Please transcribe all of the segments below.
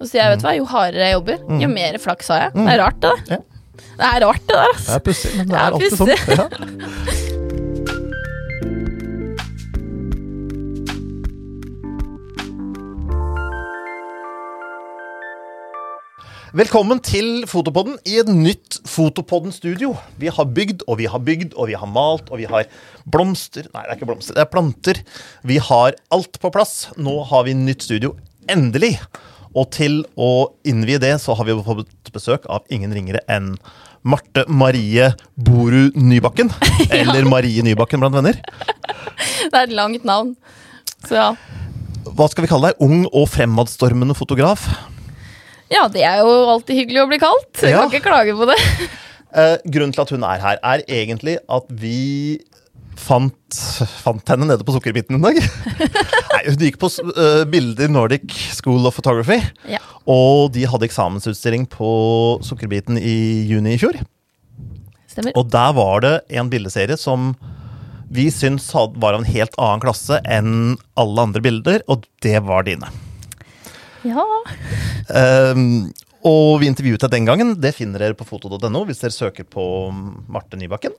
Og så sier jeg, vet du hva, jo hardere jeg jobber, jo mer flaks har jeg. Det er rart, det der. Ja. Det er rart, det der, Det altså. er pussig, men det er alltid sånn. Ja. Velkommen til Fotopodden i et nytt Fotopodden-studio. Vi har bygd og vi har bygd og vi har malt og vi har blomster Nei, det er ikke blomster, det er planter. Vi har alt på plass. Nå har vi nytt studio. Endelig! Og til å innvie det, så har vi fått besøk av ingen ringere enn Marte Marie Boru Nybakken. Eller Marie Nybakken blant venner. Det er et langt navn. Så ja. Hva skal vi kalle deg? Ung og fremadstormende fotograf? Ja, det er jo alltid hyggelig å bli kalt. Jeg Ja. kan ikke klage på det. Eh, grunnen til at hun er her, er egentlig at vi fant, fant henne nede på Sukkerbiten en dag. Nei, hun gikk på eh, bilder Nordic School of Photography, Ja. og de hadde eksamensutstilling på Sukkerbiten i juni i fjor. Stemmer. Og der var det en bildeserie som vi syns var av en helt annen klasse enn alle andre bilder, og det var dine. Ja. Um, og vi intervjuet deg den gangen. Det finner dere på foto.no hvis dere søker på Marte Nybakken.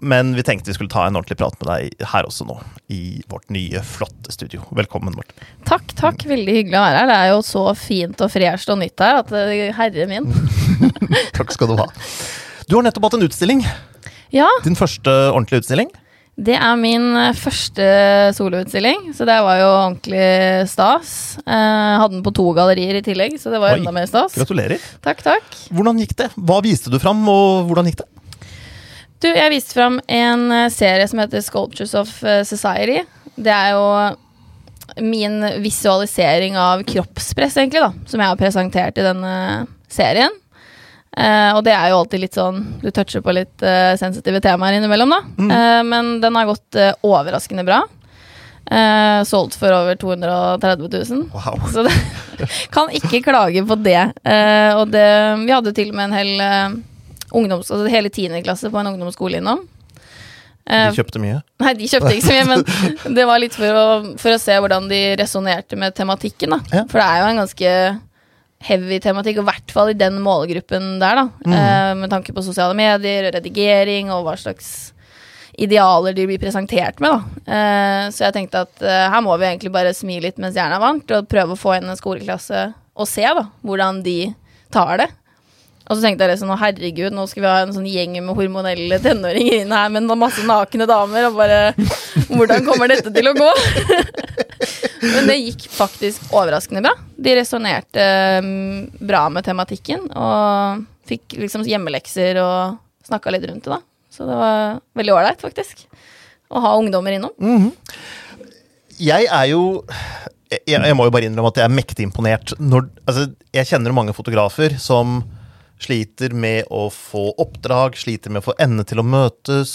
Men vi tenkte vi skulle ta en ordentlig prat med deg her også nå, i vårt nye, flotte studio. Velkommen, Morten. Takk, takk. Veldig hyggelig å være her. Det er jo så fint og fresht og nytt her at eh, herre min. Takk skal du ha. Du har nettopp hatt en utstilling. Ja, Din første ordentlige utstilling. det er min eh, første soloutstilling, så det var jo ordentlig stas. Eh, hadde den på to gallerier i tillegg, så det var Oi. enda mer stas. Gratulerer. Takk, takk. Hvordan gikk det? Hva viste du fram, og hvordan gikk det? Du, jeg viste fram en eh, serie som heter Sculptures of eh, Society. Det er jo min visualisering av kroppspress, egentlig, da, som jeg har presentert i denne serien. Uh, og det er jo alltid litt sånn Du toucher på litt uh, sensitive temaer innimellom, da. Eh, men den har gått overraskende bra. Solgt for over 230 000. Wow. Så det, kan ikke klage på det. Og det Vi hadde til og med en hel ungdoms... Altså hele tiende klasse på en ungdomsskole innom. Eh, De kjøpte mye. Nei, de kjøpte ikke så mye, men det var litt for å, for å se hvordan de resonnerte med tematikken. da. Ja. For det er jo en ganske heavy tematikk, og i hvert fall i den målgruppen der. da. Mm. Eh, med tanke på sosiale medier, redigering og hva slags idealer de blir presentert med. da. Eh, så jeg tenkte at eh, her må vi egentlig bare smi litt mens jernet er varmt, og prøve å få inn en skoleklasse og se da, hvordan de tar det. Og så tenkte jeg liksom, herregud, nå skal vi ha en sånn gjeng med hormonelle tenåringer inn her med masse nakne damer, og bare Hvordan kommer dette til å gå? Men det gikk faktisk overraskende bra. De resonnerte mm, bra med tematikken, og fikk liksom hjemmelekser og snakka litt rundt det, da. Så det var veldig ålreit, faktisk. Å ha ungdommer innom. jeg er jo jeg, jeg må jo bare innrømme at jeg er mektig imponert. Når, altså, jeg kjenner mange fotografer som sliter med å få oppdrag, sliter med å få endene til å møtes.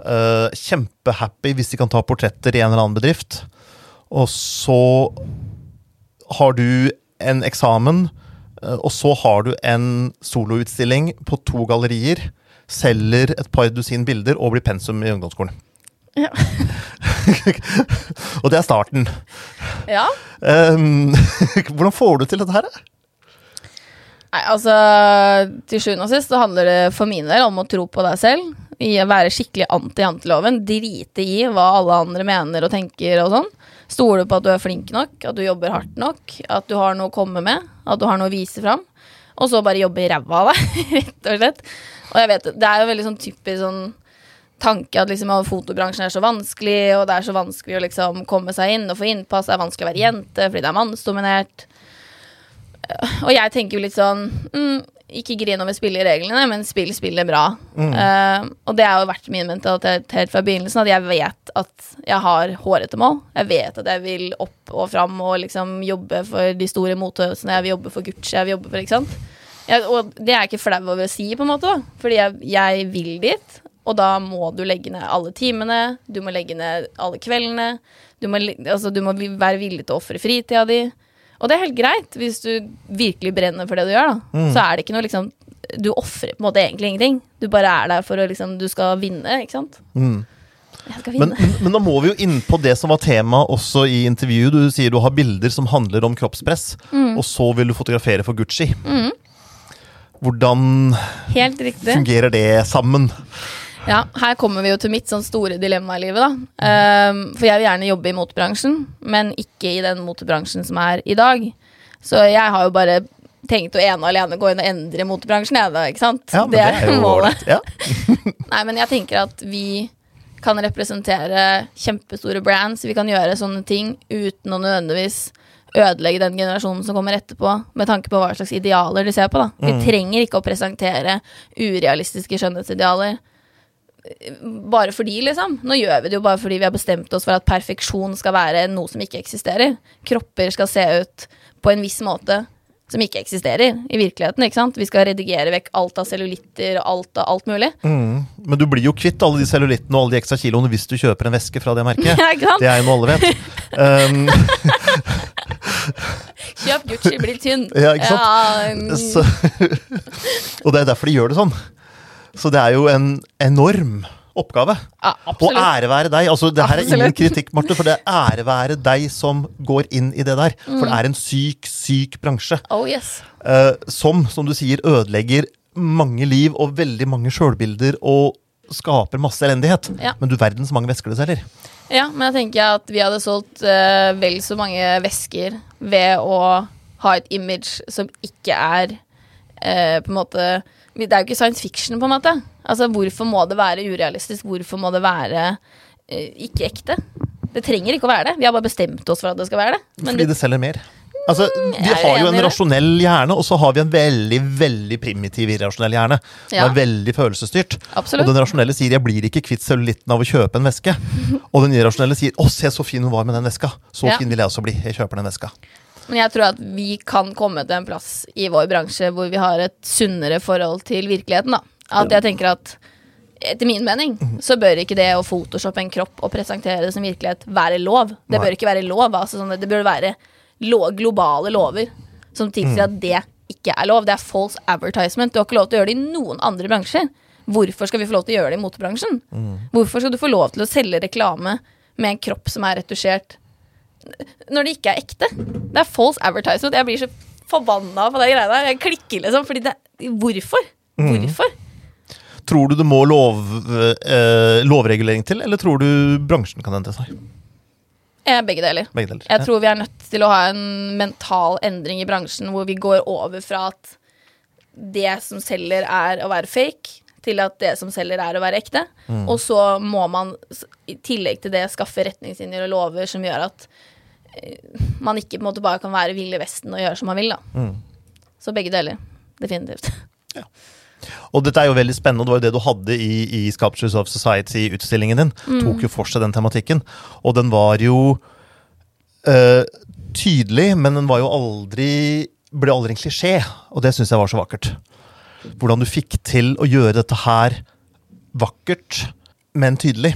Uh, Kjempehappy hvis de kan ta portretter i en eller annen bedrift. Og så har du en eksamen, uh, og så har du en soloutstilling på to gallerier. Selger et par dusin bilder og blir pensum i ungdomsskolen. Ja. og det er starten. Ja. Um, hvordan får du til dette her? Nei, altså Til sjuende og sist så handler det for min del om å tro på deg selv. I å være skikkelig anti-janteloven. Drite i hva alle andre mener og tenker og sånn. Stole på at du er flink nok, at du jobber hardt nok, at du har noe å komme med, at du har noe å vise fram. Og så bare jobbe i ræva av deg, rett og slett. Og jeg vet, det er jo veldig sånn typisk sånn tanke at liksom, fotobransjen er så vanskelig, og det er så vanskelig å liksom komme seg inn og få innpass. Det er vanskelig å være jente fordi det er mannsdominert. Og jeg tenker jo litt sånn mm, Ikke grin over spillereglene, i reglene, men spill spillet bra. Eh, og det har jo vært min mentalitet helt fra begynnelsen, at jeg vet at jeg har hårete mål. Jeg vet at jeg vil opp og fram og liksom jobbe for de store motøvelsene. Jeg vil jobbe for Gucci, jeg vil jobbe for Ikke sant? Jeg, og det er jeg ikke flau over å si, på en måte, da. Fordi jeg, jeg vil dit. Og da må du legge ned alle timene, du må legge ned alle kveldene. Du må, altså, du må være villig til å ofre fritida di. Og det er helt greit hvis du virkelig brenner for det du gjør. da Så er det ikke noe liksom Du ofrer på en måte egentlig ingenting. Du bare er der for å liksom Du skal vinne, ikke sant? Mm. Men, men da må vi jo inn på det som var tema også i intervjuet. Du sier du har bilder som handler om kroppspress, Mm. og så vil du fotografere for Gucci. Hvordan Helt fungerer det sammen? Ja, her kommer vi jo til mitt sånn store dilemma i livet, da. Um, for jeg vil gjerne jobbe i motebransjen, men ikke i den motebransjen som er i dag. Så jeg har jo bare tenkt å ene og alene gå inn og endre motebransjen, jeg da, ikke sant? Ja, det er jo målet. Ja. Nei, men jeg tenker at vi kan representere kjempestore brands. Vi kan gjøre sånne ting uten å nødvendigvis ødelegge den generasjonen som kommer etterpå, med tanke på hva slags idealer de ser på. da. Vi trenger ikke å presentere urealistiske skjønnhetsidealer bare fordi, liksom. Nå gjør vi det jo bare fordi vi har bestemt oss for at perfeksjon skal være noe som ikke eksisterer. Kropper skal se ut på en viss måte som ikke eksisterer i virkeligheten. ikke sant? Vi skal redigere vekk alt av cellulitter og alt alt mulig. Mm. Men du blir jo kvitt alle de cellulittene og alle de ekstra kiloene hvis du kjøper en veske fra det merket. Ja. Det er jo noe alle vet. Um, Kjøp Gucci, bli tynn. Ja, ikke sant? Ja, um. så, og det er derfor de gjør det sånn. Så det er jo en enorm oppgave. ja, Og ære være deg. Altså, det her er ingen kritikk, Marte, for det er ære være deg som går inn i det der. For Mm. det er en syk, syk bransje. Oh yes. eh, som, som du sier, ødelegger mange liv og veldig mange sjølbilder og skaper masse elendighet. Ja. Men du verden så mange vesker det selger. Ja, men jeg tenker at vi hadde solgt eh, vel så mange vesker ved å ha et image som ikke er eh, på en måte Det er jo ikke science fiction, på en måte. Altså, Hvorfor må det være urealistisk? Hvorfor må det være uh, ikke ekte? Det trenger ikke å være det. Vi har bare bestemt oss for at det skal være det. Men Fordi det, det selger mer. Altså, Vi er har jo en rasjonell hjerne, og så har vi en veldig veldig primitiv irrasjonell hjerne. Den Ja. er veldig følelsesstyrt. Absolutt. Og den rasjonelle sier 'jeg blir ikke kvitt cellulitten av å kjøpe en veske'. Og den irrasjonelle sier 'å, se så fin hun var med den veska'. Så Ja. fin vil jeg også bli. Jeg kjøper den veska. Men jeg tror at vi kan komme til en plass i vår bransje hvor vi har et sunnere forhold til virkeligheten. da. At jeg tenker at etter min mening så bør ikke det å photoshoppe en kropp og presentere det som virkelighet være lov. Det bør ikke være lov. Altså sånn, det bør være lo globale lover som tilsier at det ikke er lov. Det er false advertisement. Du har ikke lov til å gjøre det i noen andre bransjer. Hvorfor skal vi få lov til å gjøre det i motebransjen? Hvorfor skal du få lov til å selge reklame med en kropp som er retusjert, når det ikke er ekte? Det er false advertisement. Jeg blir så forbanna på det greia der. Jeg klikker liksom. Fordi det Hvorfor? Hvorfor? Tror du det må lov, eh, lovregulering til, eller tror du bransjen kan endre seg? Eh, begge deler. Begge deler. Jeg tror vi er nødt til å ha en mental endring i bransjen hvor vi går over fra at det som selger, er å være fake, til at det som selger, er å være ekte. Og så må man i tillegg til det skaffe retningslinjer og lover som gjør at man ikke måte bare kan være vill i Vesten og gjøre som man vil. da. Så begge deler. Definitivt. Og dette er jo veldig spennende, og det var jo det du hadde i, i Sculptures of Society-utstillingen din. Tok jo for seg den tematikken. Og den var jo øh, tydelig, men den var jo aldri ble aldri en klisjé, og det syns jeg var så vakkert. Hvordan du fikk til å gjøre dette her vakkert, men tydelig.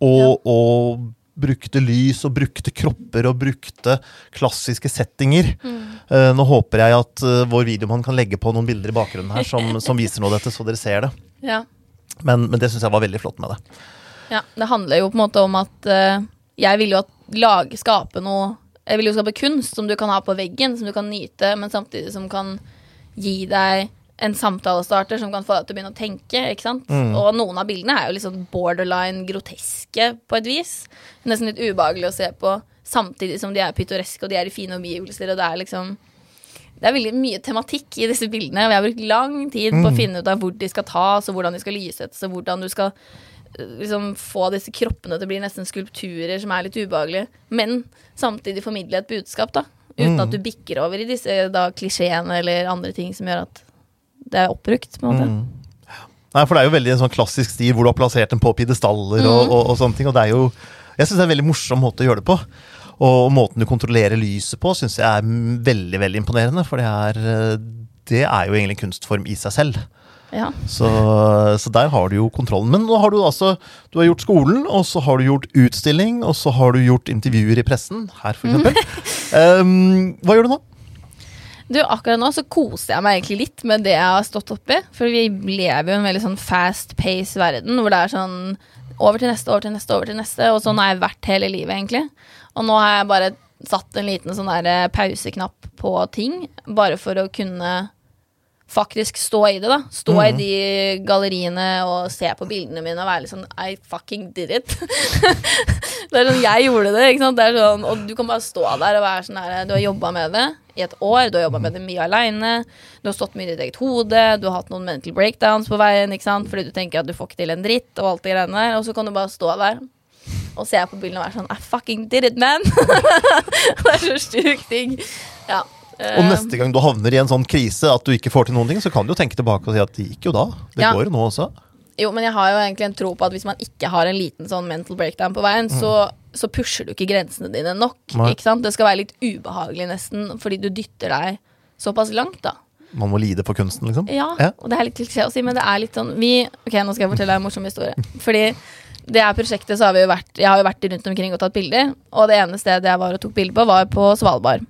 Og, og brukte lys, og brukte kropper, og brukte klassiske settinger. Eh, nå håper jeg at eh, vår videomann kan legge på noen bilder i bakgrunnen her som, som viser noe av dette, så dere ser det. Ja. Men, men det syns jeg var veldig flott med det. Ja, det handler jo på en måte om at uh, jeg vil jo at lag, skape noe Jeg vil jo skape kunst som du kan ha på veggen, som du kan nyte, men samtidig som kan gi deg en samtalestarter som kan få deg til å begynne å tenke. ikke sant? Og noen av bildene er jo sånn borderline groteske på et vis. Nesten litt ubehagelig å se på, samtidig som de er pittoreske, og de er i fine omgivelser, og det er liksom det er veldig mye tematikk i disse bildene. Vi har brukt lang tid på å finne ut av hvor de skal tas, og hvordan de skal lysettes, og hvordan du skal øh, liksom få disse kroppene til å bli nesten skulpturer som er litt ubehagelige, men samtidig formidle et budskap, da. Uten at du bikker over i disse da, klisjeene eller andre ting som gjør at det er oppbrukt, på en måte. Nei, for det er jo veldig en sånn klassisk stil hvor du har plassert den på pidestaller og, og, og sånne ting. Og det er jo Jeg syns det er en veldig morsom måte å gjøre det på. Og måten du kontrollerer lyset på, syns jeg er mm, veldig veldig imponerende. For det er, det er jo egentlig en kunstform i seg selv. Ja. Så, så der har du jo kontrollen. Men nå har du altså Du har gjort skolen, og så har du gjort utstilling, og så har du gjort intervjuer i pressen. Her, for eksempel. Um, hva gjør du nå? Du, akkurat nå så koser jeg meg egentlig litt med det jeg har stått oppi. For vi lever jo i en veldig sånn fast pace verden, hvor det er sånn over til neste, over til neste, over til neste. Og sånn har jeg vært hele livet, egentlig. Og nå har jeg bare satt en liten sånn der eh, pauseknapp på ting, bare for å kunne faktisk stå i det, da. Stå i de galleriene og se på bildene mine og være litt sånn I fucking did it. det er sånn, Jeg gjorde det, ikke sant. Det er sånn, og du kan bare stå der og være sånn her Du har jobba med det i et år, du har jobba med det mye aleine. Du har stått mye i ditt eget hode, du har hatt noen mental breakdowns på veien. Fordi du tenker at du får ikke til en dritt og alt det greiene der. Og så kan du bare stå der og se på bildene og være sånn I fucking did it, man! det er så sjukt ting. Ja. Og eh, neste gang du havner i en sånn krise at du ikke får til noen ting, så kan du jo tenke tilbake og si at det gikk jo da. Det Ja. går jo nå også. Jo, men jeg har jo egentlig en tro på at hvis man ikke har en liten sånn mental breakdown på veien, så, så pusher du ikke grensene dine nok. Nei. Ikke sant? Det skal være litt ubehagelig nesten, fordi du dytter deg såpass langt, da. Man må lide for kunsten, liksom. Ja, Ja. og det er litt klisjé å si, men det er litt sånn vi, Ok, nå skal jeg fortelle deg en morsom historie. Fordi det her prosjektet så har vi jo vært Jeg har jo vært rundt omkring og tatt bilder, og det ene stedet jeg var og tok bilde på, var på Svalbard.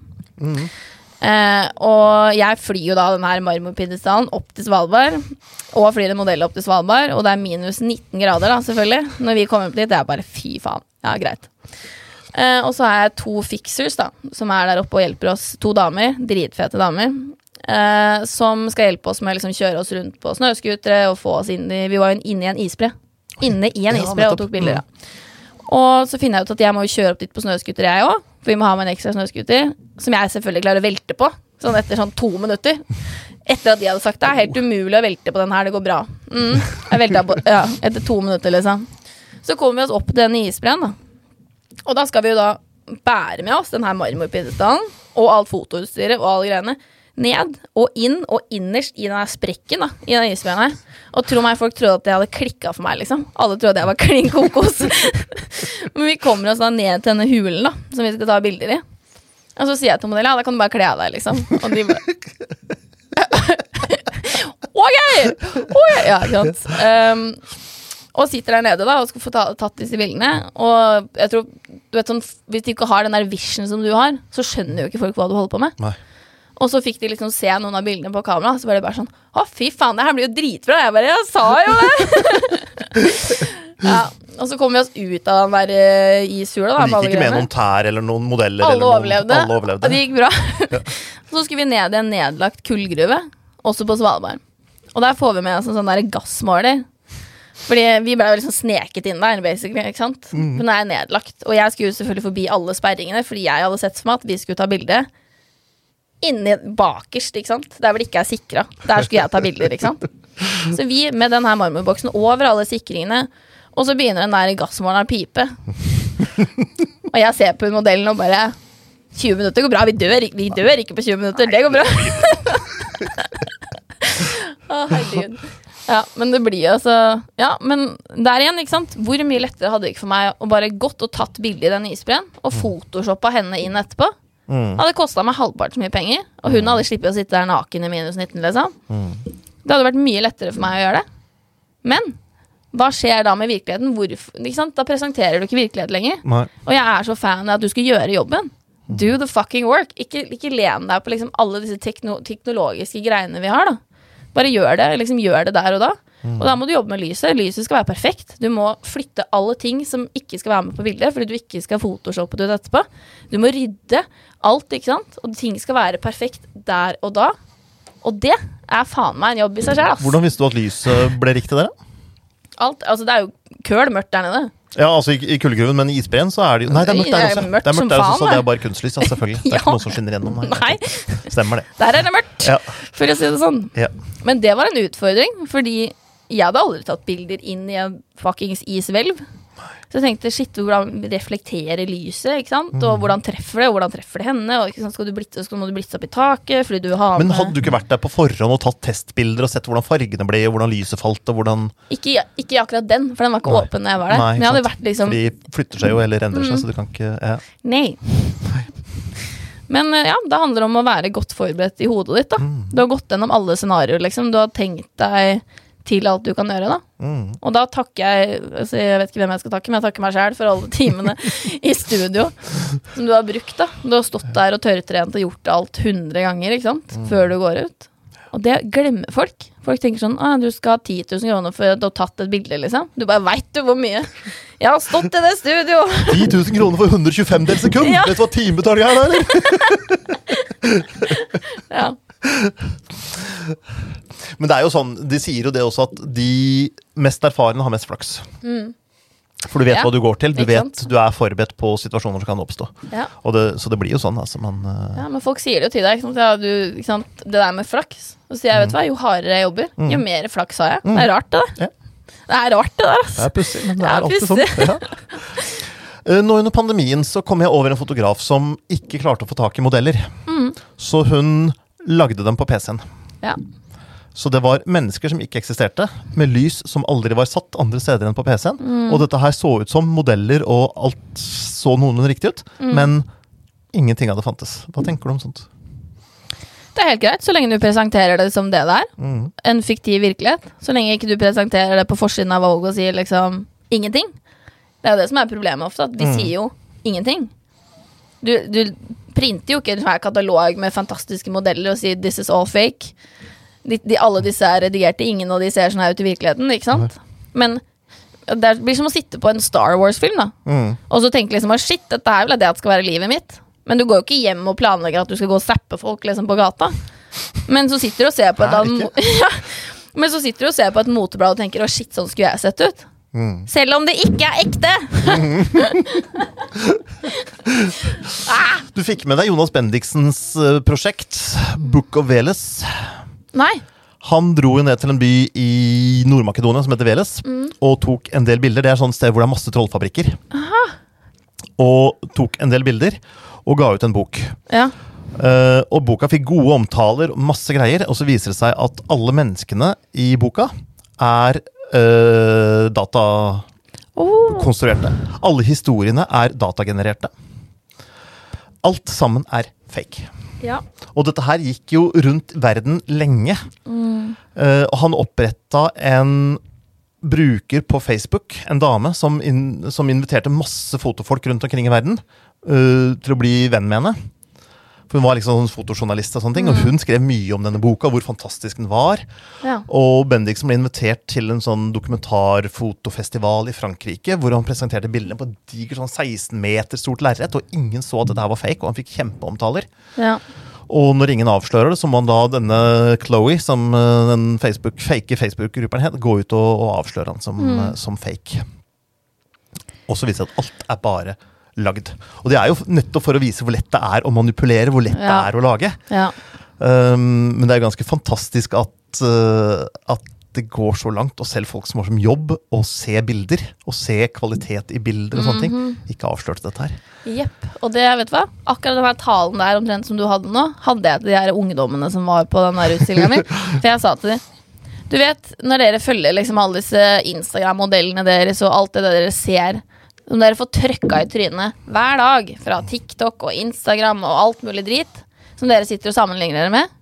Eh, og jeg flyr jo da den her marmorpidestallen opp til Svalbard. Og flyr en modell opp til Svalbard, og det er minus 19 grader, da, selvfølgelig. Når vi kommer opp dit, det er bare fy faen. Ja, greit. Eh, og så har jeg to fixers, da, som er der oppe og hjelper oss. To damer, dritfete damer. Eh, som skal hjelpe oss med å liksom kjøre oss rundt på snøscootere og få oss inn i Vi var jo inne i en isbre. Inne i en Ja, isbre og tok bilder, da. Og så finner jeg ut at jeg må kjøre opp dit på snøscooter, jeg òg. For vi må ha med en ekstra snøscooter. Som jeg selvfølgelig klarer å velte på. Sånn etter sånn to minutter. Etter at de hadde sagt det er helt umulig å velte på den her, det går bra. Mm. Jeg velta på, ja, etter to minutter, liksom. Så kommer vi oss opp til denne isbreen, da. Og da skal vi jo da bære med oss den her marmorpinnestallen og alt fotoutstyret og alle greiene ned og inn og innerst i den sprekken da, i den isbjørnen. Og tro meg, folk trodde at det hadde klikka for meg, liksom. Alle trodde jeg var klin kokos. Men vi kommer oss da ned til denne hulen da, som vi skal ta bilder i. Og så sier jeg til modellen ja, da kan du bare kle av deg, liksom. Og de bare Ok! okay! Ja, ikke sant. Um, og sitter der nede da og skal få ta, tatt disse bildene. Og jeg tror, du vet sånn, Hvis du ikke har den der vision som du har, så skjønner jo ikke folk hva du holder på med. Nei. Og så fikk de liksom se noen av bildene på kamera, så var det bare sånn Å, fy faen, det her blir jo dritbra. Jeg bare Jeg sa jo det! ja, og så kom vi oss ut av den der eh, ishula. da, Du gikk ikke med noen tær eller noen modeller? Alle eller noen, overlevde. Alle overlevde. Og det gikk bra. så skulle vi ned i en nedlagt kullgruve, også på Svalbard. Og der får vi med oss en sånn der gassmåler. Fordi vi ble liksom sneket inn der, basically. ikke sant? Mm. Men den er nedlagt. Og jeg skulle jo selvfølgelig forbi alle sperringene, fordi jeg hadde sett for meg at vi skulle ta bilde inni bakerst, ikke sant? Der hvor det ikke er sikra. Der skulle jeg ta bilder, ikke sant. Så vi med den her marmorboksen over alle sikringene, og så begynner den der gassmåleren å pipe. Og jeg ser på modellen og bare 20 minutter går bra. Vi dør, vi dør ikke på 20 minutter. Det går bra. Å, herregud. Ja, men det blir altså Ja, men der igjen, ikke sant. Hvor mye lettere hadde det ikke for meg å bare gått og tatt bilde i den isbreen og photoshoppa henne inn etterpå? Mm. Hadde kosta meg halvparten så mye penger, og hun hadde sluppet å sitte der naken i minus 19, liksom. Det hadde vært mye lettere for meg å gjøre det. Men hva skjer da med virkeligheten? Hvorfor? Da presenterer du ikke virkelighet lenger. Nei. Og jeg er så fan av at du skal gjøre jobben. Do the fucking work. Ikke, ikke len deg på liksom alle disse tekno teknologiske greiene vi har. da Bare gjør det. liksom Gjør det der og da. Og da må du jobbe med lyset. Lyset skal være perfekt. Du må flytte alle ting som ikke skal være med på bildet, fordi du ikke skal photoshoppe det etterpå. Du må rydde alt, ikke sant. Og ting skal være perfekt der og da. Og det er faen meg en jobb i seg sjøl. Hvordan visste du at lyset ble riktig der, da? Alt, altså, det er jo køl mørkt der nede. Ja, altså I, i kullgruven, men i isbreen så er det jo Nei, det er mørkt der Det er også. mørkt det er mørkt der også, så det det. er bare kunstlys. Ja, selvfølgelig. Det er Ja. ikke noe som skinner gjennom. Nei, Stemmer det. der er det mørkt, Ja. for å si det sånn. Ja. Men det var en utfordring, fordi jeg hadde aldri tatt bilder inn i en fuckings ishvelv. Så jeg tenkte shit, hvordan reflekterer lyset, ikke sant? Mm. og hvordan treffer det, og hvordan treffer det henne? Og ikke sant? Skal du blitse, så må du blitse opp i taket, fordi du har Men hadde du ikke vært der på forhånd og tatt testbilder og sett hvordan fargene ble, og hvordan lyset falt, og hvordan ikke, ikke akkurat den, for den var ikke Nei. åpen da jeg var der. Nei, Men jeg hadde sant. vært liksom de flytter seg jo eller endrer Mm. seg, så du kan ikke ja. Nei. Men eh, ja, det handler om å være godt forberedt i hodet ditt. da Mm. Du har gått gjennom alle scenarioer, liksom. Du har tenkt deg til alt du kan gjøre. da Mm. Og da takker jeg altså Jeg vet ikke hvem jeg skal takke, men jeg takker meg sjæl for alle timene i studio som du har brukt. da Du har stått der og tørrtrent og gjort alt 100 ganger ikke sant? Mm. før du går ut. Og det glemmer folk. Folk tenker sånn ah, du skal ha 10 000 kroner for å har tatt et bilde, liksom. Du bare veit du hvor mye jeg har stått i det studio! 10 000 kroner for 125 del sekund! Ja. Vet du hva timebetaling er da, eller? Ja. Men det er jo sånn, de sier jo det også at de mest erfarne har mest flaks. For du vet Mm. Ja, hva du går til. Du vet du er forberedt på situasjoner som kan oppstå. Ja. Og det, så det blir jo sånn, altså. Man, eh, ja, men folk sier det jo til deg. Ikke sant? Ja, du, ikke sant? Det der med flaks. Og så sier jeg, vet du hva, jo hardere jeg jobber, jo mer flaks har jeg. Det er rart, det der. Det er rart, det der. det Altså. er pussig, men det er alltid sånn. Eh, Nå under pandemien så kom jeg over en fotograf som ikke klarte å få tak i modeller. Mm. Så hun lagde dem på PC-en. Ja. Så det var mennesker som ikke eksisterte, med lys som aldri var satt andre steder enn på PC-en. Mm. Og dette her så ut som modeller, og alt så noenlunde riktig ut. Mm. Men ingenting av det fantes. Hva tenker du om sånt? Det er helt greit, så lenge du presenterer det som det det er. Mm. En fiktiv virkelighet. Så lenge ikke du presenterer det på forsiden av Vogue og sier liksom ingenting. Det er jo det som er problemet ofte, at de Mm. sier jo ingenting. Du, du printer jo ikke en svær katalog med fantastiske modeller og sier 'this is all fake'. De, de, alle disse er redigerte, ingen av de ser sånn her ut i virkeligheten, ikke sant? Men det blir som å sitte på en Star Wars-film, da. Mm. Og så tenke liksom, at shit, dette her vil jeg det at skal være livet mitt. Men du går jo ikke hjem og planlegger at du skal gå og zappe folk liksom, på gata. Men så sitter du og ser på et et ja. Men så sitter du og ser på et moteblad og tenker 'å, shit, sånn skulle jeg sett ut'. Mm. Selv om det ikke er ekte! Du fikk med deg Jonas Bendiksens eh, prosjekt, Book of Veles. Nei. Han dro jo ned til en by i Nord-Makedonia som heter Veles, og tok en del bilder. Det er sånn sted hvor det er masse trollfabrikker. Og tok en del bilder, og ga ut en bok. Ja. Uh, og boka fikk gode omtaler, masse greier, og så viser det seg at alle menneskene i boka er uh, datakonstruerte. Oh. Alle historiene er datagenererte. Alt sammen er fake. ja. Og dette her gikk jo rundt verden lenge. Mm. Uh, han oppretta en bruker på Facebook, en dame, som, in som inviterte masse fotofolk rundt omkring i verden uh, til å bli venn med henne. For Hun var liksom sånn fotojournalist, og sånne ting, og hun skrev mye om denne boka, hvor fantastisk den var. ja. Og Bendiksen ble invitert til en sånn dokumentarfotofestival i Frankrike, hvor han presenterte bildene på et digert sånn 16 meter stort lerret, og ingen så at dette her var fake, og han fikk kjempeomtaler. ja. Og når ingen avslører det, så må han da denne Chloé, som eh, den Facebook, fake Facebook-grupperen het, gå ut og, og avsløre han som, mm. som fake. Og så viser det at alt er bare lagd. Og det er jo nettopp for å vise hvor lett det er å manipulere, hvor lett det er å lage. ja. Um, men det er ganske fantastisk at, uh, at det går så langt, og selv folk som har som jobb å se bilder, og se kvalitet i bilder og sånne ting, ikke avslørte dette her. Jepp. Og det, vet du hva? Akkurat den her talen der omtrent som du hadde nå, hadde jeg til de her ungdommene som var på den der utstillinga mi. For jeg sa til dem Du vet, når dere følger liksom alle disse Instagram-modellene deres og alt det dere ser som dere får trøkka i trynet hver dag fra TikTok og Instagram og alt mulig drit, som dere sitter og sammenligner dere med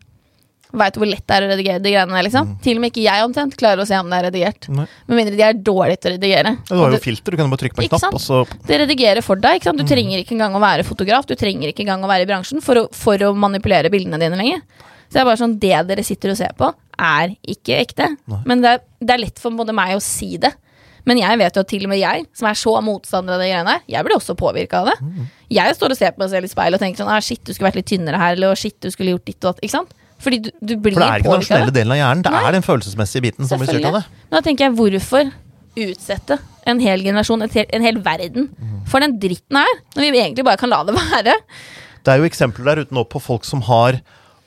Veit hvor lett det er å redigere de greiene der, liksom? Til og med ikke jeg omtrent klarer å se om det er redigert. Nei. Med mindre de er dårlige til å redigere. Ja, Du har jo du- filter, du kan jo bare trykke på en knapp, så det redigerer for deg. ikke sant? Du trenger ikke engang å være fotograf, du trenger ikke engang å være i bransjen for å, for å manipulere bildene dine lenger. Så det er bare sånn, det dere sitter og ser på, er ikke ekte. Nei. Men det er, det er lett for både meg å si det. Men jeg vet jo at til og med jeg, som er så motstander av de greiene her, jeg blir også påvirka av det. Jeg står og ser på meg selv i speilet og tenker sånn ah, Shit, du skulle vært litt tynnere her, eller shit, du skulle gjort ditt og datt. Ikke sant? Fordi du, du blir For det er ikke den påvirka rasjonelle delen av hjernen, det Nei. er den følelsesmessige biten som blir styrt av det. Men da tenker jeg, hvorfor utsette en hel generasjon, en hel, en hel verden, for den dritten her, når vi egentlig bare kan la det være? Det er jo eksempler der ute nå på folk som har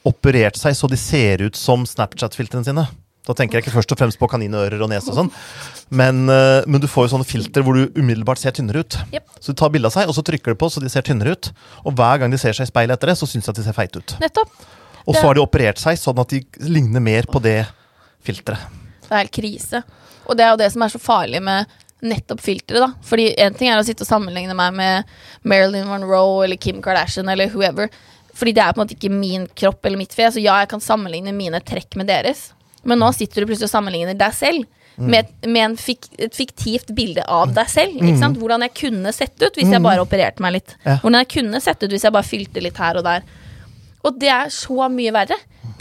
operert seg så de ser ut som Snapchat-filtrene sine. Da tenker jeg ikke først og fremst på kaninører og nese og sånn, men, eh, men du får jo sånne filter hvor du umiddelbart ser tynnere ut. Yep. Så du tar bilde av seg, og så trykker du på så de ser tynnere ut. Og hver gang de ser seg i speilet etter det, så syns de at de ser feite ut. Nettopp. Og så har de operert seg sånn at de ligner mer på det filteret. Det er helt krise. Og det er jo det som er så farlig med nettopp filteret, da. Fordi en ting er å sitte og sammenligne meg med Marilyn Monroe eller Kim Kardashian eller whoever. Fordi det er på en måte ikke min kropp eller mitt fjes. Så ja, jeg kan sammenligne mine trekk med deres. Men nå sitter du plutselig og sammenligner deg selv. Med, med en fik, et fiktivt bilde av deg selv. Sant? Hvordan jeg kunne sett ut hvis jeg bare opererte meg litt. Hvordan jeg kunne sett ut hvis jeg bare fylte litt her og der. Og det er så mye verre.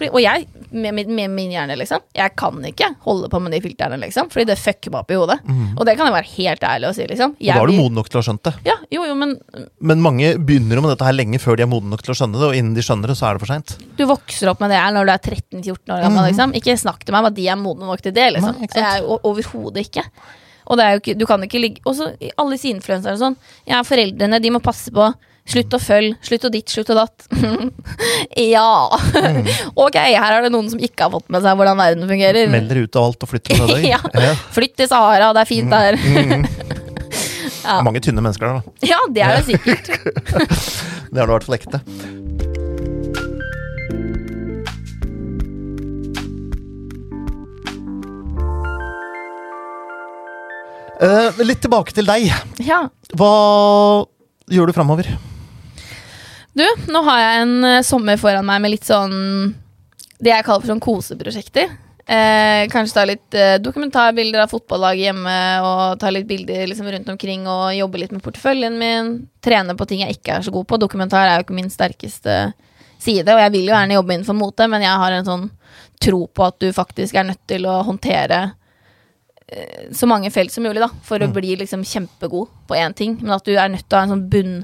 Og jeg med, med, med min hjerne, liksom. Jeg kan ikke holde på med de filterne, liksom, fordi det fucker meg opp i hodet. Og det kan jeg være helt ærlig å si, liksom. Jeg, Og da er du moden nok til å ha skjønt det. Ja, jo, jo, men Men mange begynner jo med dette her lenge før de er modne nok til å skjønne det, og innen de skjønner det, så er det for seint. du vokser opp med det her når du er 13-14 år gammel, liksom. Ikke snakk til meg om at de er modne nok til det, liksom. Nei, jeg er overhodet ikke. Og det er jo ikke, du kan ikke ligge Også alle disse influenserne og sånn. Ja, foreldrene, de må passe på. Slutt å følge. Slutt å ditt, slutt å datt. ja. ok, her er det noen som ikke har fått med seg hvordan verden fungerer. Meld dere ut av alt og flytt til Nødøy. ja. Ja. Flytt til Sahara, det er fint der. Det er mange tynne mennesker der, da. ja, det er det sikkert. Det er det i hvert fall ekte. Uh, litt tilbake til deg. Ja. Hva gjør du framover? Du, nå har jeg en eh, sommer foran meg med litt sånn Det jeg kaller for sånn koseprosjekter. Eh, kanskje ta litt eh, dokumentarbilder av fotballaget hjemme, og ta litt bilder liksom, rundt omkring og jobbe litt med porteføljen min. Trene på ting jeg ikke er så god på. Dokumentar er jo ikke min sterkeste side, og jeg vil jo gjerne jobbe innenfor mote, men jeg har en sånn tro på at du faktisk er nødt til å håndtere eh, så mange felt som mulig, da, for å bli liksom kjempegod på én ting. Men at du er nødt til å ha en sånn bunn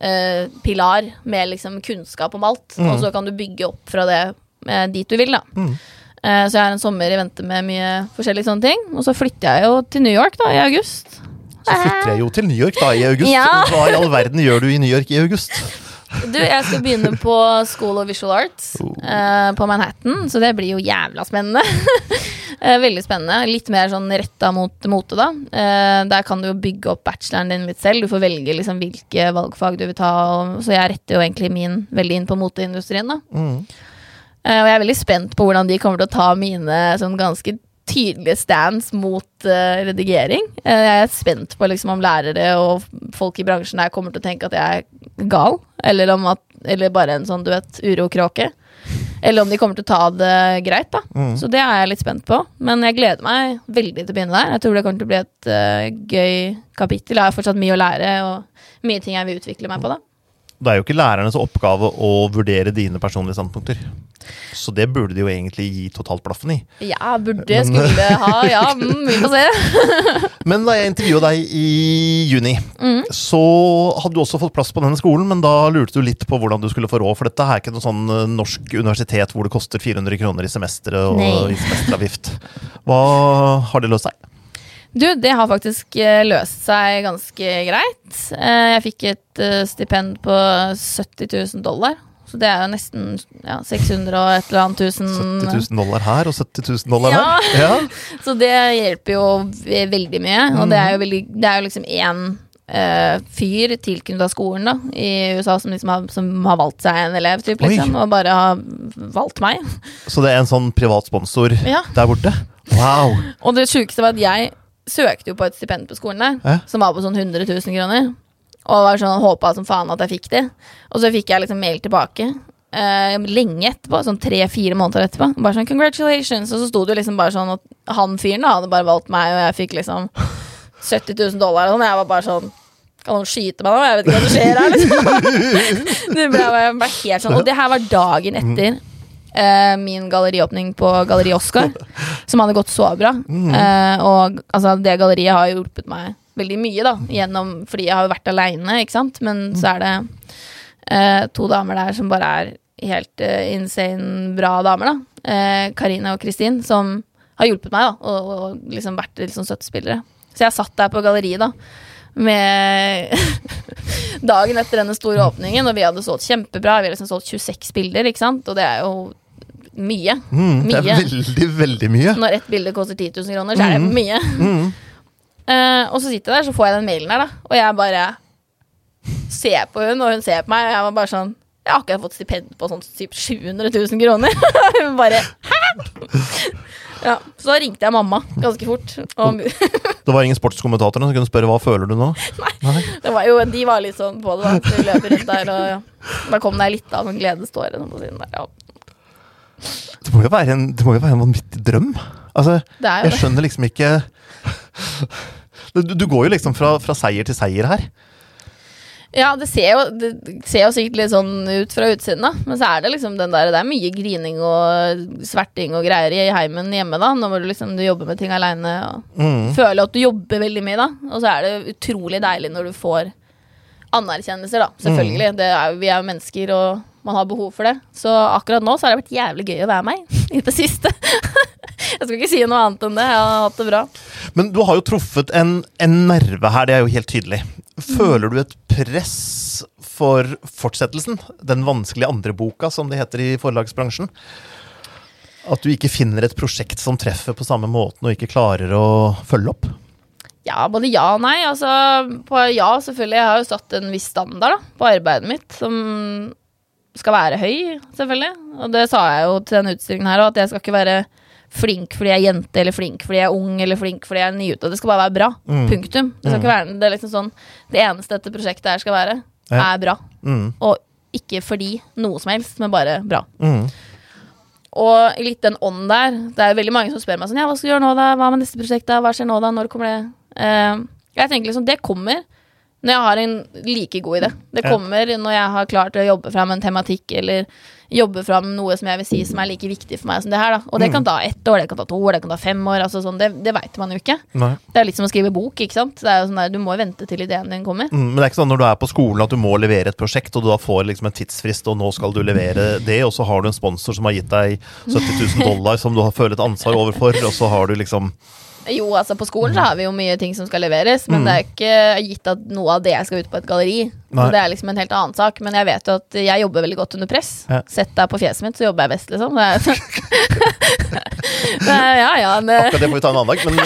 eh, pilar med liksom kunnskap om alt, og så kan du bygge opp fra det eh, dit du vil, da. Mm. Eh, så jeg har en sommer i vente med mye forskjellige sånne ting. Og så flytter jeg jo til New York da, i august. Så flytter jeg jo til New York da i august. Ja. Hva i all verden gjør du i New York i august? Du, jeg skal begynne på School of Visual Arts Oh. eh, på Manhattan, så det blir jo jævla spennende. Eh, Veldig spennende. Litt mer sånn retta mot mote, da. Eh, der kan du jo bygge opp bacheloren din litt selv. Du får velge liksom hvilke valgfag du vil ta. Så jeg retter jo egentlig min veldig inn på moteindustrien, da. Mm. Eh, og jeg er veldig spent på hvordan de kommer til å ta mine sånn ganske tydelige stands mot uh, redigering. Uh, jeg er spent på liksom om lærere og folk i bransjen her kommer til å tenke at jeg er gal, eller, om at, eller bare en sånn, du vet, urokråke. Eller om de kommer til å ta det greit, da. Mm. Så det er jeg litt spent på. Men jeg gleder meg veldig til å begynne der. Jeg tror det kommer til å bli et uh, gøy kapittel. Jeg har fortsatt mye å lære, og mye ting jeg vil utvikle meg på, da. Det er jo ikke lærernes oppgave å vurdere dine personlige standpunkter. Så det burde de jo egentlig gi totalt blaffen i. Ja, burde, skulle ha, ja, mm, vi får se. Men da jeg intervjua deg i juni, Mm. så hadde du også fått plass på denne skolen, men da lurte du litt på hvordan du skulle få råd, for dette er ikke noe sånn eh, norsk universitet hvor det koster 400 kroner i semesteret og Nei. i semesteravgift. Hva har det løst seg? Du, det har faktisk eh, løst seg ganske greit. Eh, jeg fikk et eh, stipend på 70 000 dollar. Så det er jo nesten ja, 600 og et eller annet tusen. 70 000 dollar her og 70 000 dollar Ja. der? Ja. Så det hjelper jo veldig mye. Og det er jo, veldig, det er jo liksom én uh, fyr tilknyttet skolen da, i USA som liksom har, som har valgt seg en elev, typ, liksom, og bare har valgt meg. Så det er en sånn privat sponsor Ja. der borte? Wow! Og det sjukeste var at jeg søkte jo på et stipend på skolen der, som var på sånn 100 000 kroner. Og var sånn, håpa som faen at jeg fikk det. Og så fikk jeg liksom mail tilbake. eh, lenge etterpå, sånn tre-fire måneder etterpå. Bare sånn 'congratulations', og så sto det jo liksom bare sånn at han fyren da hadde bare valgt meg, og jeg fikk liksom 70 000 dollar og sånn. Jeg var bare sånn Kan noen skyte meg nå? Jeg vet ikke hva som skjer her, liksom. det ble, ble helt sånn Og det her var dagen etter eh, min galleriåpning på Galleri Oscar, som hadde gått så bra. Eh, og altså, det galleriet har hjulpet meg veldig mye, da, gjennom, fordi jeg har vært aleine, ikke sant. Men så er det eh, to damer der som bare er helt eh, insane bra damer, da. Eh, Karine og Kristin, som har hjulpet meg, da, og, og liksom vært sånn støttespillere. Så jeg satt der på galleriet, da. Med dagen etter denne store åpningen, og vi hadde solgt kjempebra. Vi hadde liksom solgt 26 bilder, ikke sant? og det er jo mye. Mm, det er veldig, veldig mye. Når ett bilde koster 10 000 kroner, så er det mye. Mm. Uh, og så sitter jeg der, så får jeg den mailen her, da. Og jeg bare ser på hun, og hun ser på meg, og jeg var bare sånn Jeg har akkurat fått stipend på sånn typ 700 000 kroner. Hun bare Hæ?! Ja, så ringte jeg mamma ganske fort. Og Det var ingen sportskommentator som kunne spørre hva føler du nå? Nei. det var jo, de var litt sånn på det, da. Løper rundt der, og ja. da kom det litt av sånn gledeståre på siden der. Ja. Det må jo være en, det må jo være en vanvittig drøm. Altså, jeg skjønner liksom ikke du, du går jo liksom fra, fra seier til seier her. Ja, det ser, jo, det ser jo sikkert litt sånn ut fra utsiden, da. Men så er det liksom den der Det er mye grining og sverting og greier i heimen hjemme, da. Når du liksom du jobber med ting aleine og Mm. føler at du jobber veldig mye, da. Og så er det utrolig deilig når du får anerkjennelser, da. Selvfølgelig. Det er, vi er jo mennesker, og man har behov for det. Så akkurat nå så har det vært jævlig gøy å være meg i det siste. Jeg skal ikke si noe annet enn det. Jeg har hatt det bra. Men du har jo truffet en, en nerve her, det er jo helt tydelig. Føler du et press for fortsettelsen? Den vanskelige andre boka, som det heter i forlagsbransjen? At du ikke finner et prosjekt som treffer på samme måten, og ikke klarer å følge opp? Ja, både ja og nei. Altså, på ja, selvfølgelig. Jeg har jo satt en viss standard da, på arbeidet mitt, som skal være høy, selvfølgelig. Og det sa jeg jo til denne utstillingen her òg, at jeg skal ikke være flink fordi jeg er jente, eller flink fordi jeg er ung, eller flink fordi jeg er nyutdannet. Det skal bare være bra. Mm. Punktum. Det skal ikke være det er liksom sånn Det eneste dette prosjektet her skal være, Ja. er bra. Mm. Og ikke fordi noe som helst, men bare bra. Mm. Og litt den ånden der Det er veldig mange som spør meg sånn Ja, hva skal du gjøre nå, da? Hva med neste prosjekt, da? Hva skjer nå, da? Når kommer det? Uh, jeg tenker liksom Det kommer når jeg har en like god idé. Det kommer når jeg har klart å jobbe fram en tematikk, eller jobbe fram noe som jeg vil si som er like viktig for meg som det her, da. Og det kan ta ett år, det kan ta to år, det kan ta fem år. Altså sånn, det det veit man jo ikke. Nei. Det er litt som å skrive bok, ikke sant. Det er jo sånn der, du må vente til ideen din kommer. Mm, men det er ikke sånn når du er på skolen at du må levere et prosjekt, og du da får liksom en tidsfrist, og nå skal du levere det, og så har du en sponsor som har gitt deg 70 000 dollar som du har følt et ansvar overfor, og så har du liksom Jo, altså på skolen så har vi jo mye ting som skal leveres, men Mm. det er ikke gitt at noe av det skal ut på et galleri. Nei. Så det er liksom en helt annen sak. Men jeg vet jo at jeg jobber veldig godt under press. Ja. Sett deg på fjeset mitt, så jobber jeg best, liksom. Er, ja, ja. Men, Akkurat det får vi ta en annen dag, men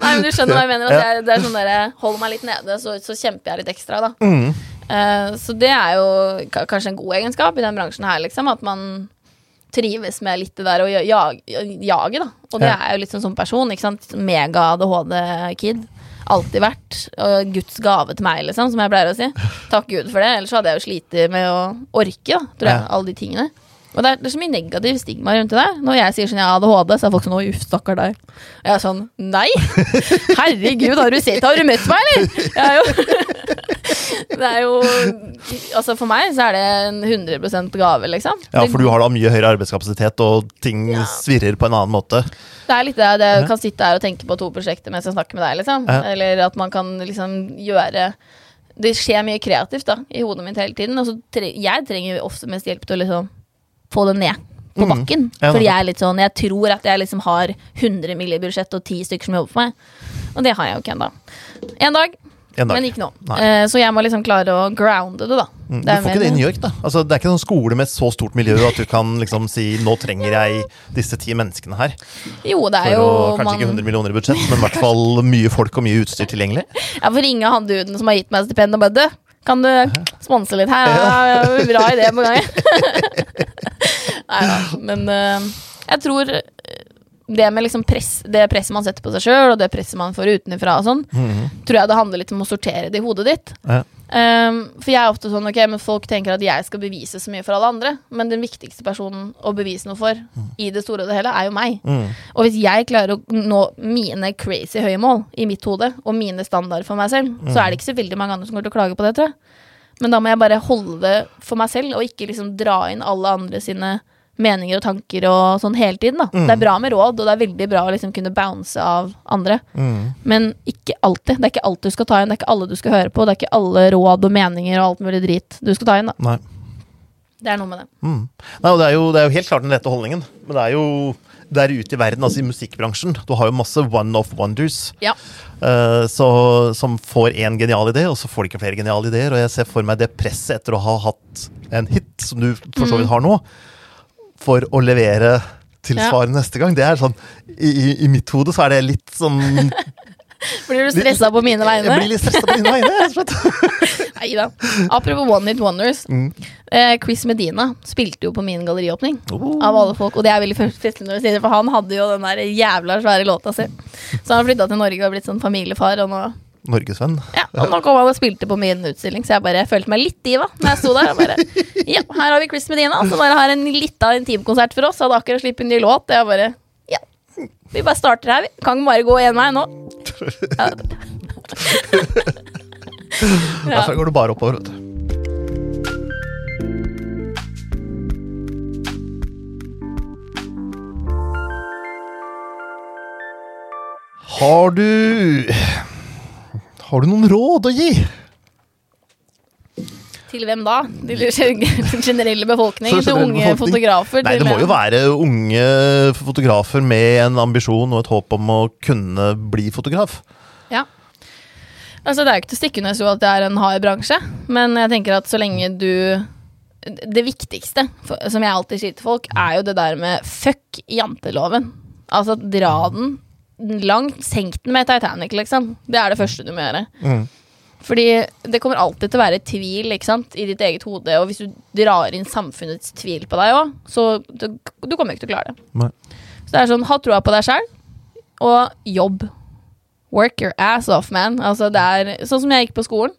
nei, men du skjønner hva jeg mener. At Ja. det, er, det er sånn derre Hold meg litt nede, så, så kjemper jeg litt ekstra, da. mm. Uh, så det er jo kanskje en god egenskap i den bransjen her, liksom. At man trives med litt det der å jage, jage, da. Og det er jo litt sånn som person, ikke sant. Mega-ADHD-kid. Alltid vært. Og Guds gave til meg, liksom, som jeg pleier å si. Takk Gud for det. Ellers hadde jeg jo slitt med å orke, da, tror jeg. Alle de tingene. Og det er, det er så mye negativ stigma rundt det. Når jeg sier sånn jeg har ADHD, så er folk sånn å, uff, stakkar deg. Og jeg er sånn nei! Herregud, har du sett, har du møtt meg, eller? Jeg er jo Det er jo Altså, for meg så er det en 100% gave, liksom. Ja, for du har da mye høyere arbeidskapasitet, og ting Ja. svirrer på en annen måte. Det er litt det. det Jeg kan sitte her og tenke på to prosjekter mens jeg snakker med deg, liksom. Ja. Eller at man kan liksom gjøre Det skjer mye kreativt da, i hodet mitt hele tiden. Og så tre jeg trenger ofte mest hjelp til å liksom få det ned på Mm. bakken. Ja, Fordi jeg er litt sånn Jeg tror at jeg liksom har 100 mill. i budsjett og 10 stykker som jobber for meg. Og det har jeg jo ikke ennå. En dag, En dag. men ikke nå. Nei. Eh, så jeg må liksom klare å grounde det, da. Mm. Du får ikke det i. New York, da. Altså, det er ikke noen skole med et så stort miljø at du kan liksom si 'nå trenger jeg disse ti menneskene her'. Jo, det For er jo å, kanskje man, ikke 100 millioner i budsjett, men i hvert fall mye folk og mye utstyr tilgjengelig. Jeg får ringe han duden som har gitt meg stipend og bare kan du sponse litt her? Ja, bra idé på gang. Nei da, men eh, jeg tror det med liksom press, det presset man setter på seg sjøl, og det presset man får utenfra og sånn, Mhm. tror jeg det handler litt om å sortere det i hodet ditt. Ja. Um, for jeg er ofte sånn, ok, men folk tenker at jeg skal bevise så mye for alle andre, men den viktigste personen å bevise noe for i det store og det hele, er jo meg. Mm. Og hvis jeg klarer å nå mine crazy høye mål i mitt hode, og mine standarder for meg selv, så er det ikke så veldig mange andre som kommer til å klage på det, tror jeg. Men da må jeg bare holde det for meg selv, og ikke liksom dra inn alle andre sine meninger og tanker og sånn hele tiden. da. Det er bra med råd, og det er veldig bra å liksom kunne bounce av andre. Mm. Men ikke alltid. Det er ikke alt du skal ta inn, det er ikke alle du skal høre på, det er ikke alle råd og meninger og alt mulig drit du skal ta inn. da. Nei. Det er noe med det. Mm. Nei, det, er jo, det er jo helt klart den rette holdningen, men det er jo der ute i verden, altså i musikkbransjen, du har jo masse one-off wonders Ja. eh, så, som får én genial idé, og så får de ikke flere geniale ideer. Og jeg ser for meg det presset etter å ha hatt en hit, som du for så vidt har nå, for å levere tilsvarende neste gang. Det er sånn, i, i, I mitt hode så er det litt sånn Blir du stressa på mine vegne? Jeg blir litt stressa på dine vegne. rett og slett. Nei da. Apropos One Hit Wonders. Mm. Eh, Chris Medina spilte jo på min galleriåpning. Oh. Av alle folk, Og det er veldig festlig når du sier det, for han hadde jo den der jævla svære låta si. Så han har flytta til Norge og blitt sånn familiefar, og nå, Norgesvenn. ja, og nå kom han og spilte på min utstilling, så jeg bare følte meg litt diva når jeg sto der. Og bare, ja, her har vi Chris Medina, som bare har en lita intimkonsert for oss. Hadde akkurat sluppet en ny låt. Jeg bare Ja, vi bare starter her, vi. Kan bare gå én vei nå. Ja. Derfra går det bare oppover. vet du. Har du Har du noen råd å gi? Til hvem da? Til den generelle befolkning? Til unge befolkning? fotografer? Nei, det må jo være unge fotografer med en ambisjon og et håp om å kunne bli fotograf. Ja. Altså, det er jo ikke til å stikke under stol at det er en hard bransje, men jeg tenker at så lenge du Det viktigste, som jeg alltid sier til folk, er jo det der med fuck janteloven. Altså, dra den langt. Senk den med Titanic, liksom. Det er det første du må gjøre. Mm. Fordi det kommer alltid til å være tvil ikke sant, i ditt eget hode, og hvis du drar inn samfunnets tvil på deg òg, så du, du kommer ikke til å klare det. Nei. Så det er sånn, ha troa på deg sjæl, og jobb. Work your ass off, man. Altså, det er sånn som jeg gikk på skolen,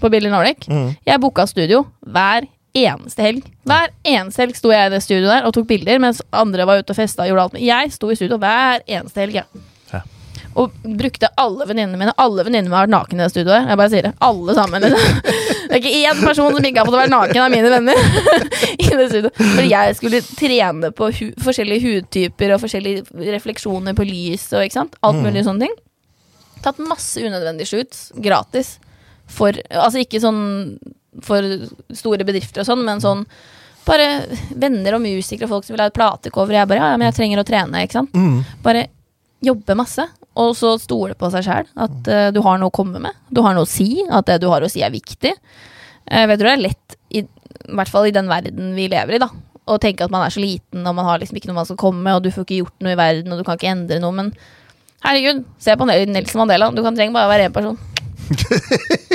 på Billy Nordic. Mm. Jeg booka studio hver eneste helg. Hver eneste helg sto jeg i det studioet der og tok bilder, mens andre var ute og festa og gjorde alt. Jeg sto i studio hver eneste helg. Ja. Og brukte alle venninnene mine. Alle venninnene mine har vært nakne i det studioet. Jeg bare sier det. Alle sammen. Liksom. Det er ikke én person som ikke har fått være naken av mine venner. i det studioet. Fordi jeg skulle trene på hu forskjellige hudtyper og forskjellige refleksjoner på lys og ikke sant. Alt mulig sånne ting. Tatt masse unødvendige shoots gratis. For, altså ikke sånn for store bedrifter og sånn, men sånn bare venner og musikere og folk som vil ha et platecover. Jeg bare ja, ja, men jeg trenger å trene, ikke sant. Mm. Bare jobbe masse, og så stole på seg sjæl. At uh, du har noe å komme med. Du har noe å si. At det du har å si, er viktig. Jeg vet du det er lett, i, i hvert fall i den verden vi lever i, da. Å tenke at man er så liten, og man har liksom ikke noe man skal komme med, og du får ikke gjort noe i verden, og du kan ikke endre noe, men herregud, se på Nel- Nelson Mandela. Du kan trenger bare å være én person.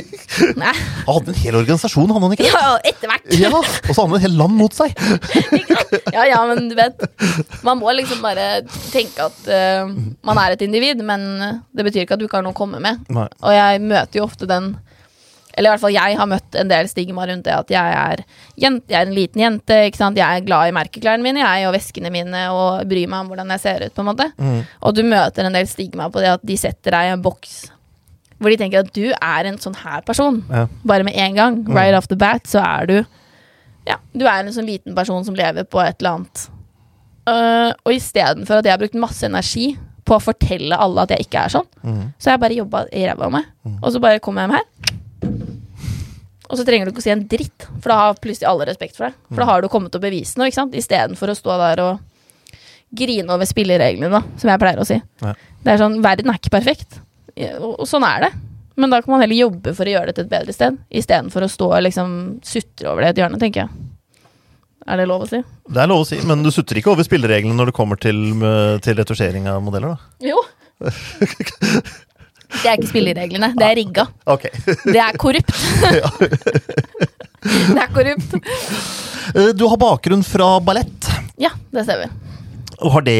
Nei, Han hadde en hel organisasjon, hadde han ikke ja, etter hvert. Ja, og så hadde han et helt land mot seg. Ja, ja, men du vet Man må liksom bare tenke at uh, man er et individ, men det betyr ikke at du ikke har noe å komme med. Nei. Og jeg møter jo ofte den Eller i hvert fall jeg har møtt en del stigma rundt det at jeg er, jente, jeg er en liten jente. ikke sant? Jeg er glad i merkeklærne mine jeg og veskene mine og bryr meg om hvordan jeg ser ut. på en måte. Mm. Og du møter en del stigma på det at de setter deg i en boks hvor de tenker at du er en sånn her person. Ja. Bare med en gang. Right off the bat så er du Ja, du er en sånn liten person som lever på et eller annet. Uh, og istedenfor at jeg har brukt masse energi på å fortelle alle at jeg ikke er sånn, Mm. så har jeg bare jobba i ræva av meg. Og så bare kommer jeg hjem her. Og så trenger du ikke å si en dritt, for da har plutselig alle respekt for deg. For da har du kommet og bevist noe, ikke sant? Istedenfor å stå der og grine over spillereglene, da, som jeg pleier å si. Ja. Det er sånn, Verden er ikke perfekt, og, sånn er det. Men da kan man heller jobbe for å gjøre det til et bedre sted, istedenfor å stå og liksom sutre over det i et hjørne, tenker jeg. Er det lov å si? Det er lov å si, men du sutter ikke over spillereglene når det kommer til, eh, til retusjering av modeller, da? Jo. Det er ikke spillereglene, det er rigga. Okay. Det er korrupt. det er korrupt. Eh, Du har bakgrunn fra ballett. Ja, det stemmer. Og Har det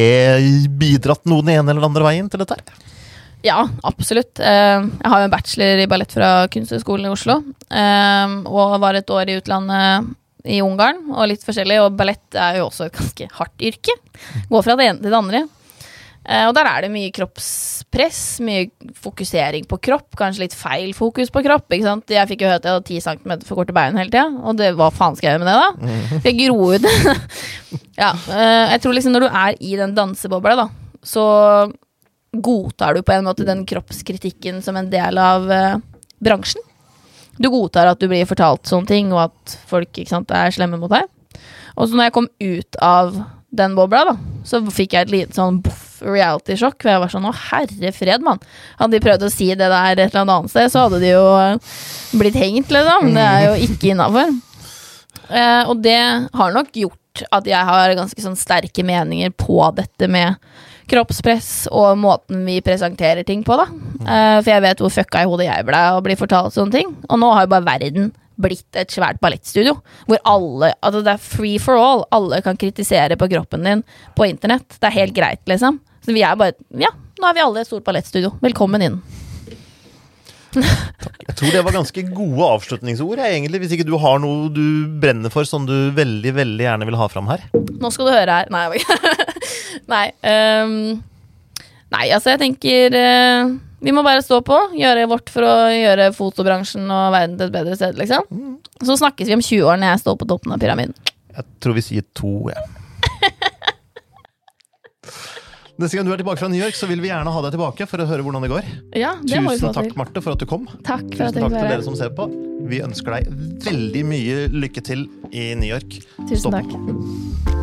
bidratt noe den ene eller den andre veien til dette? her? Ja, absolutt. Eh, Jeg har jo en bachelor i ballett fra Kunsthøgskolen i Oslo. eh, Og var et år i utlandet i Ungarn, og litt forskjellig. Og ballett er jo også et ganske hardt yrke. Går fra det ene til det andre. Eh, Og der er det mye kroppspress, mye fokusering på kropp. Kanskje litt feil fokus på kropp. ikke sant? Jeg fikk jo høre at jeg hadde 10 cm for korte bein hele tida, og det, hva faen skal jeg gjøre med det, da? Jeg gro ut. ja, jeg tror liksom når du er i den dansebobla, da, så godtar du på en måte den kroppskritikken som en del av uh, bransjen. Du godtar at du blir fortalt sånne ting, og at folk sant, er slemme mot deg. Og så når jeg kom ut av den bobla, da, så fikk jeg et lite sånn reality-sjokk. For jeg var sånn å herre fred, mann. Hadde de prøvd å si det der et eller annet sted, så hadde de jo eh, blitt hengt, liksom. Det er jo ikke innafor. Eh, og det har nok gjort at jeg har ganske sånn sterke meninger på dette med kroppspress og måten vi presenterer ting på, da. Uh, for jeg vet hvor fucka i hodet jeg ble og blir fortalt sånne ting. Og nå har jo bare verden blitt et svært ballettstudio. Hvor alle Altså, det er free for all. Alle kan kritisere på kroppen din på internett. Det er helt greit, liksom. Så vi er bare Ja, nå er vi alle et stort ballettstudio. Velkommen inn. Jeg tror det var ganske gode avslutningsord, jeg, egentlig, hvis ikke du har noe du brenner for som du veldig veldig gjerne vil ha fram her. Nå skal du høre her. Nei, jeg bare- nei, Um, nei altså jeg tenker uh, Vi må bare stå på, gjøre vårt for å gjøre fotobransjen og verden til et bedre sted, liksom. Så snakkes vi om 20 år når jeg står på toppen av pyramiden. Jeg tror vi sier to, jeg. Neste gang du er tilbake fra New York, så vil vi gjerne ha deg tilbake for å høre hvordan det går. Ja, det Tusen takk. Marte, for at du kom. Takk Tusen takk til dere som ser på. Vi ønsker deg veldig mye lykke til i New York. Tusen Stopp. takk.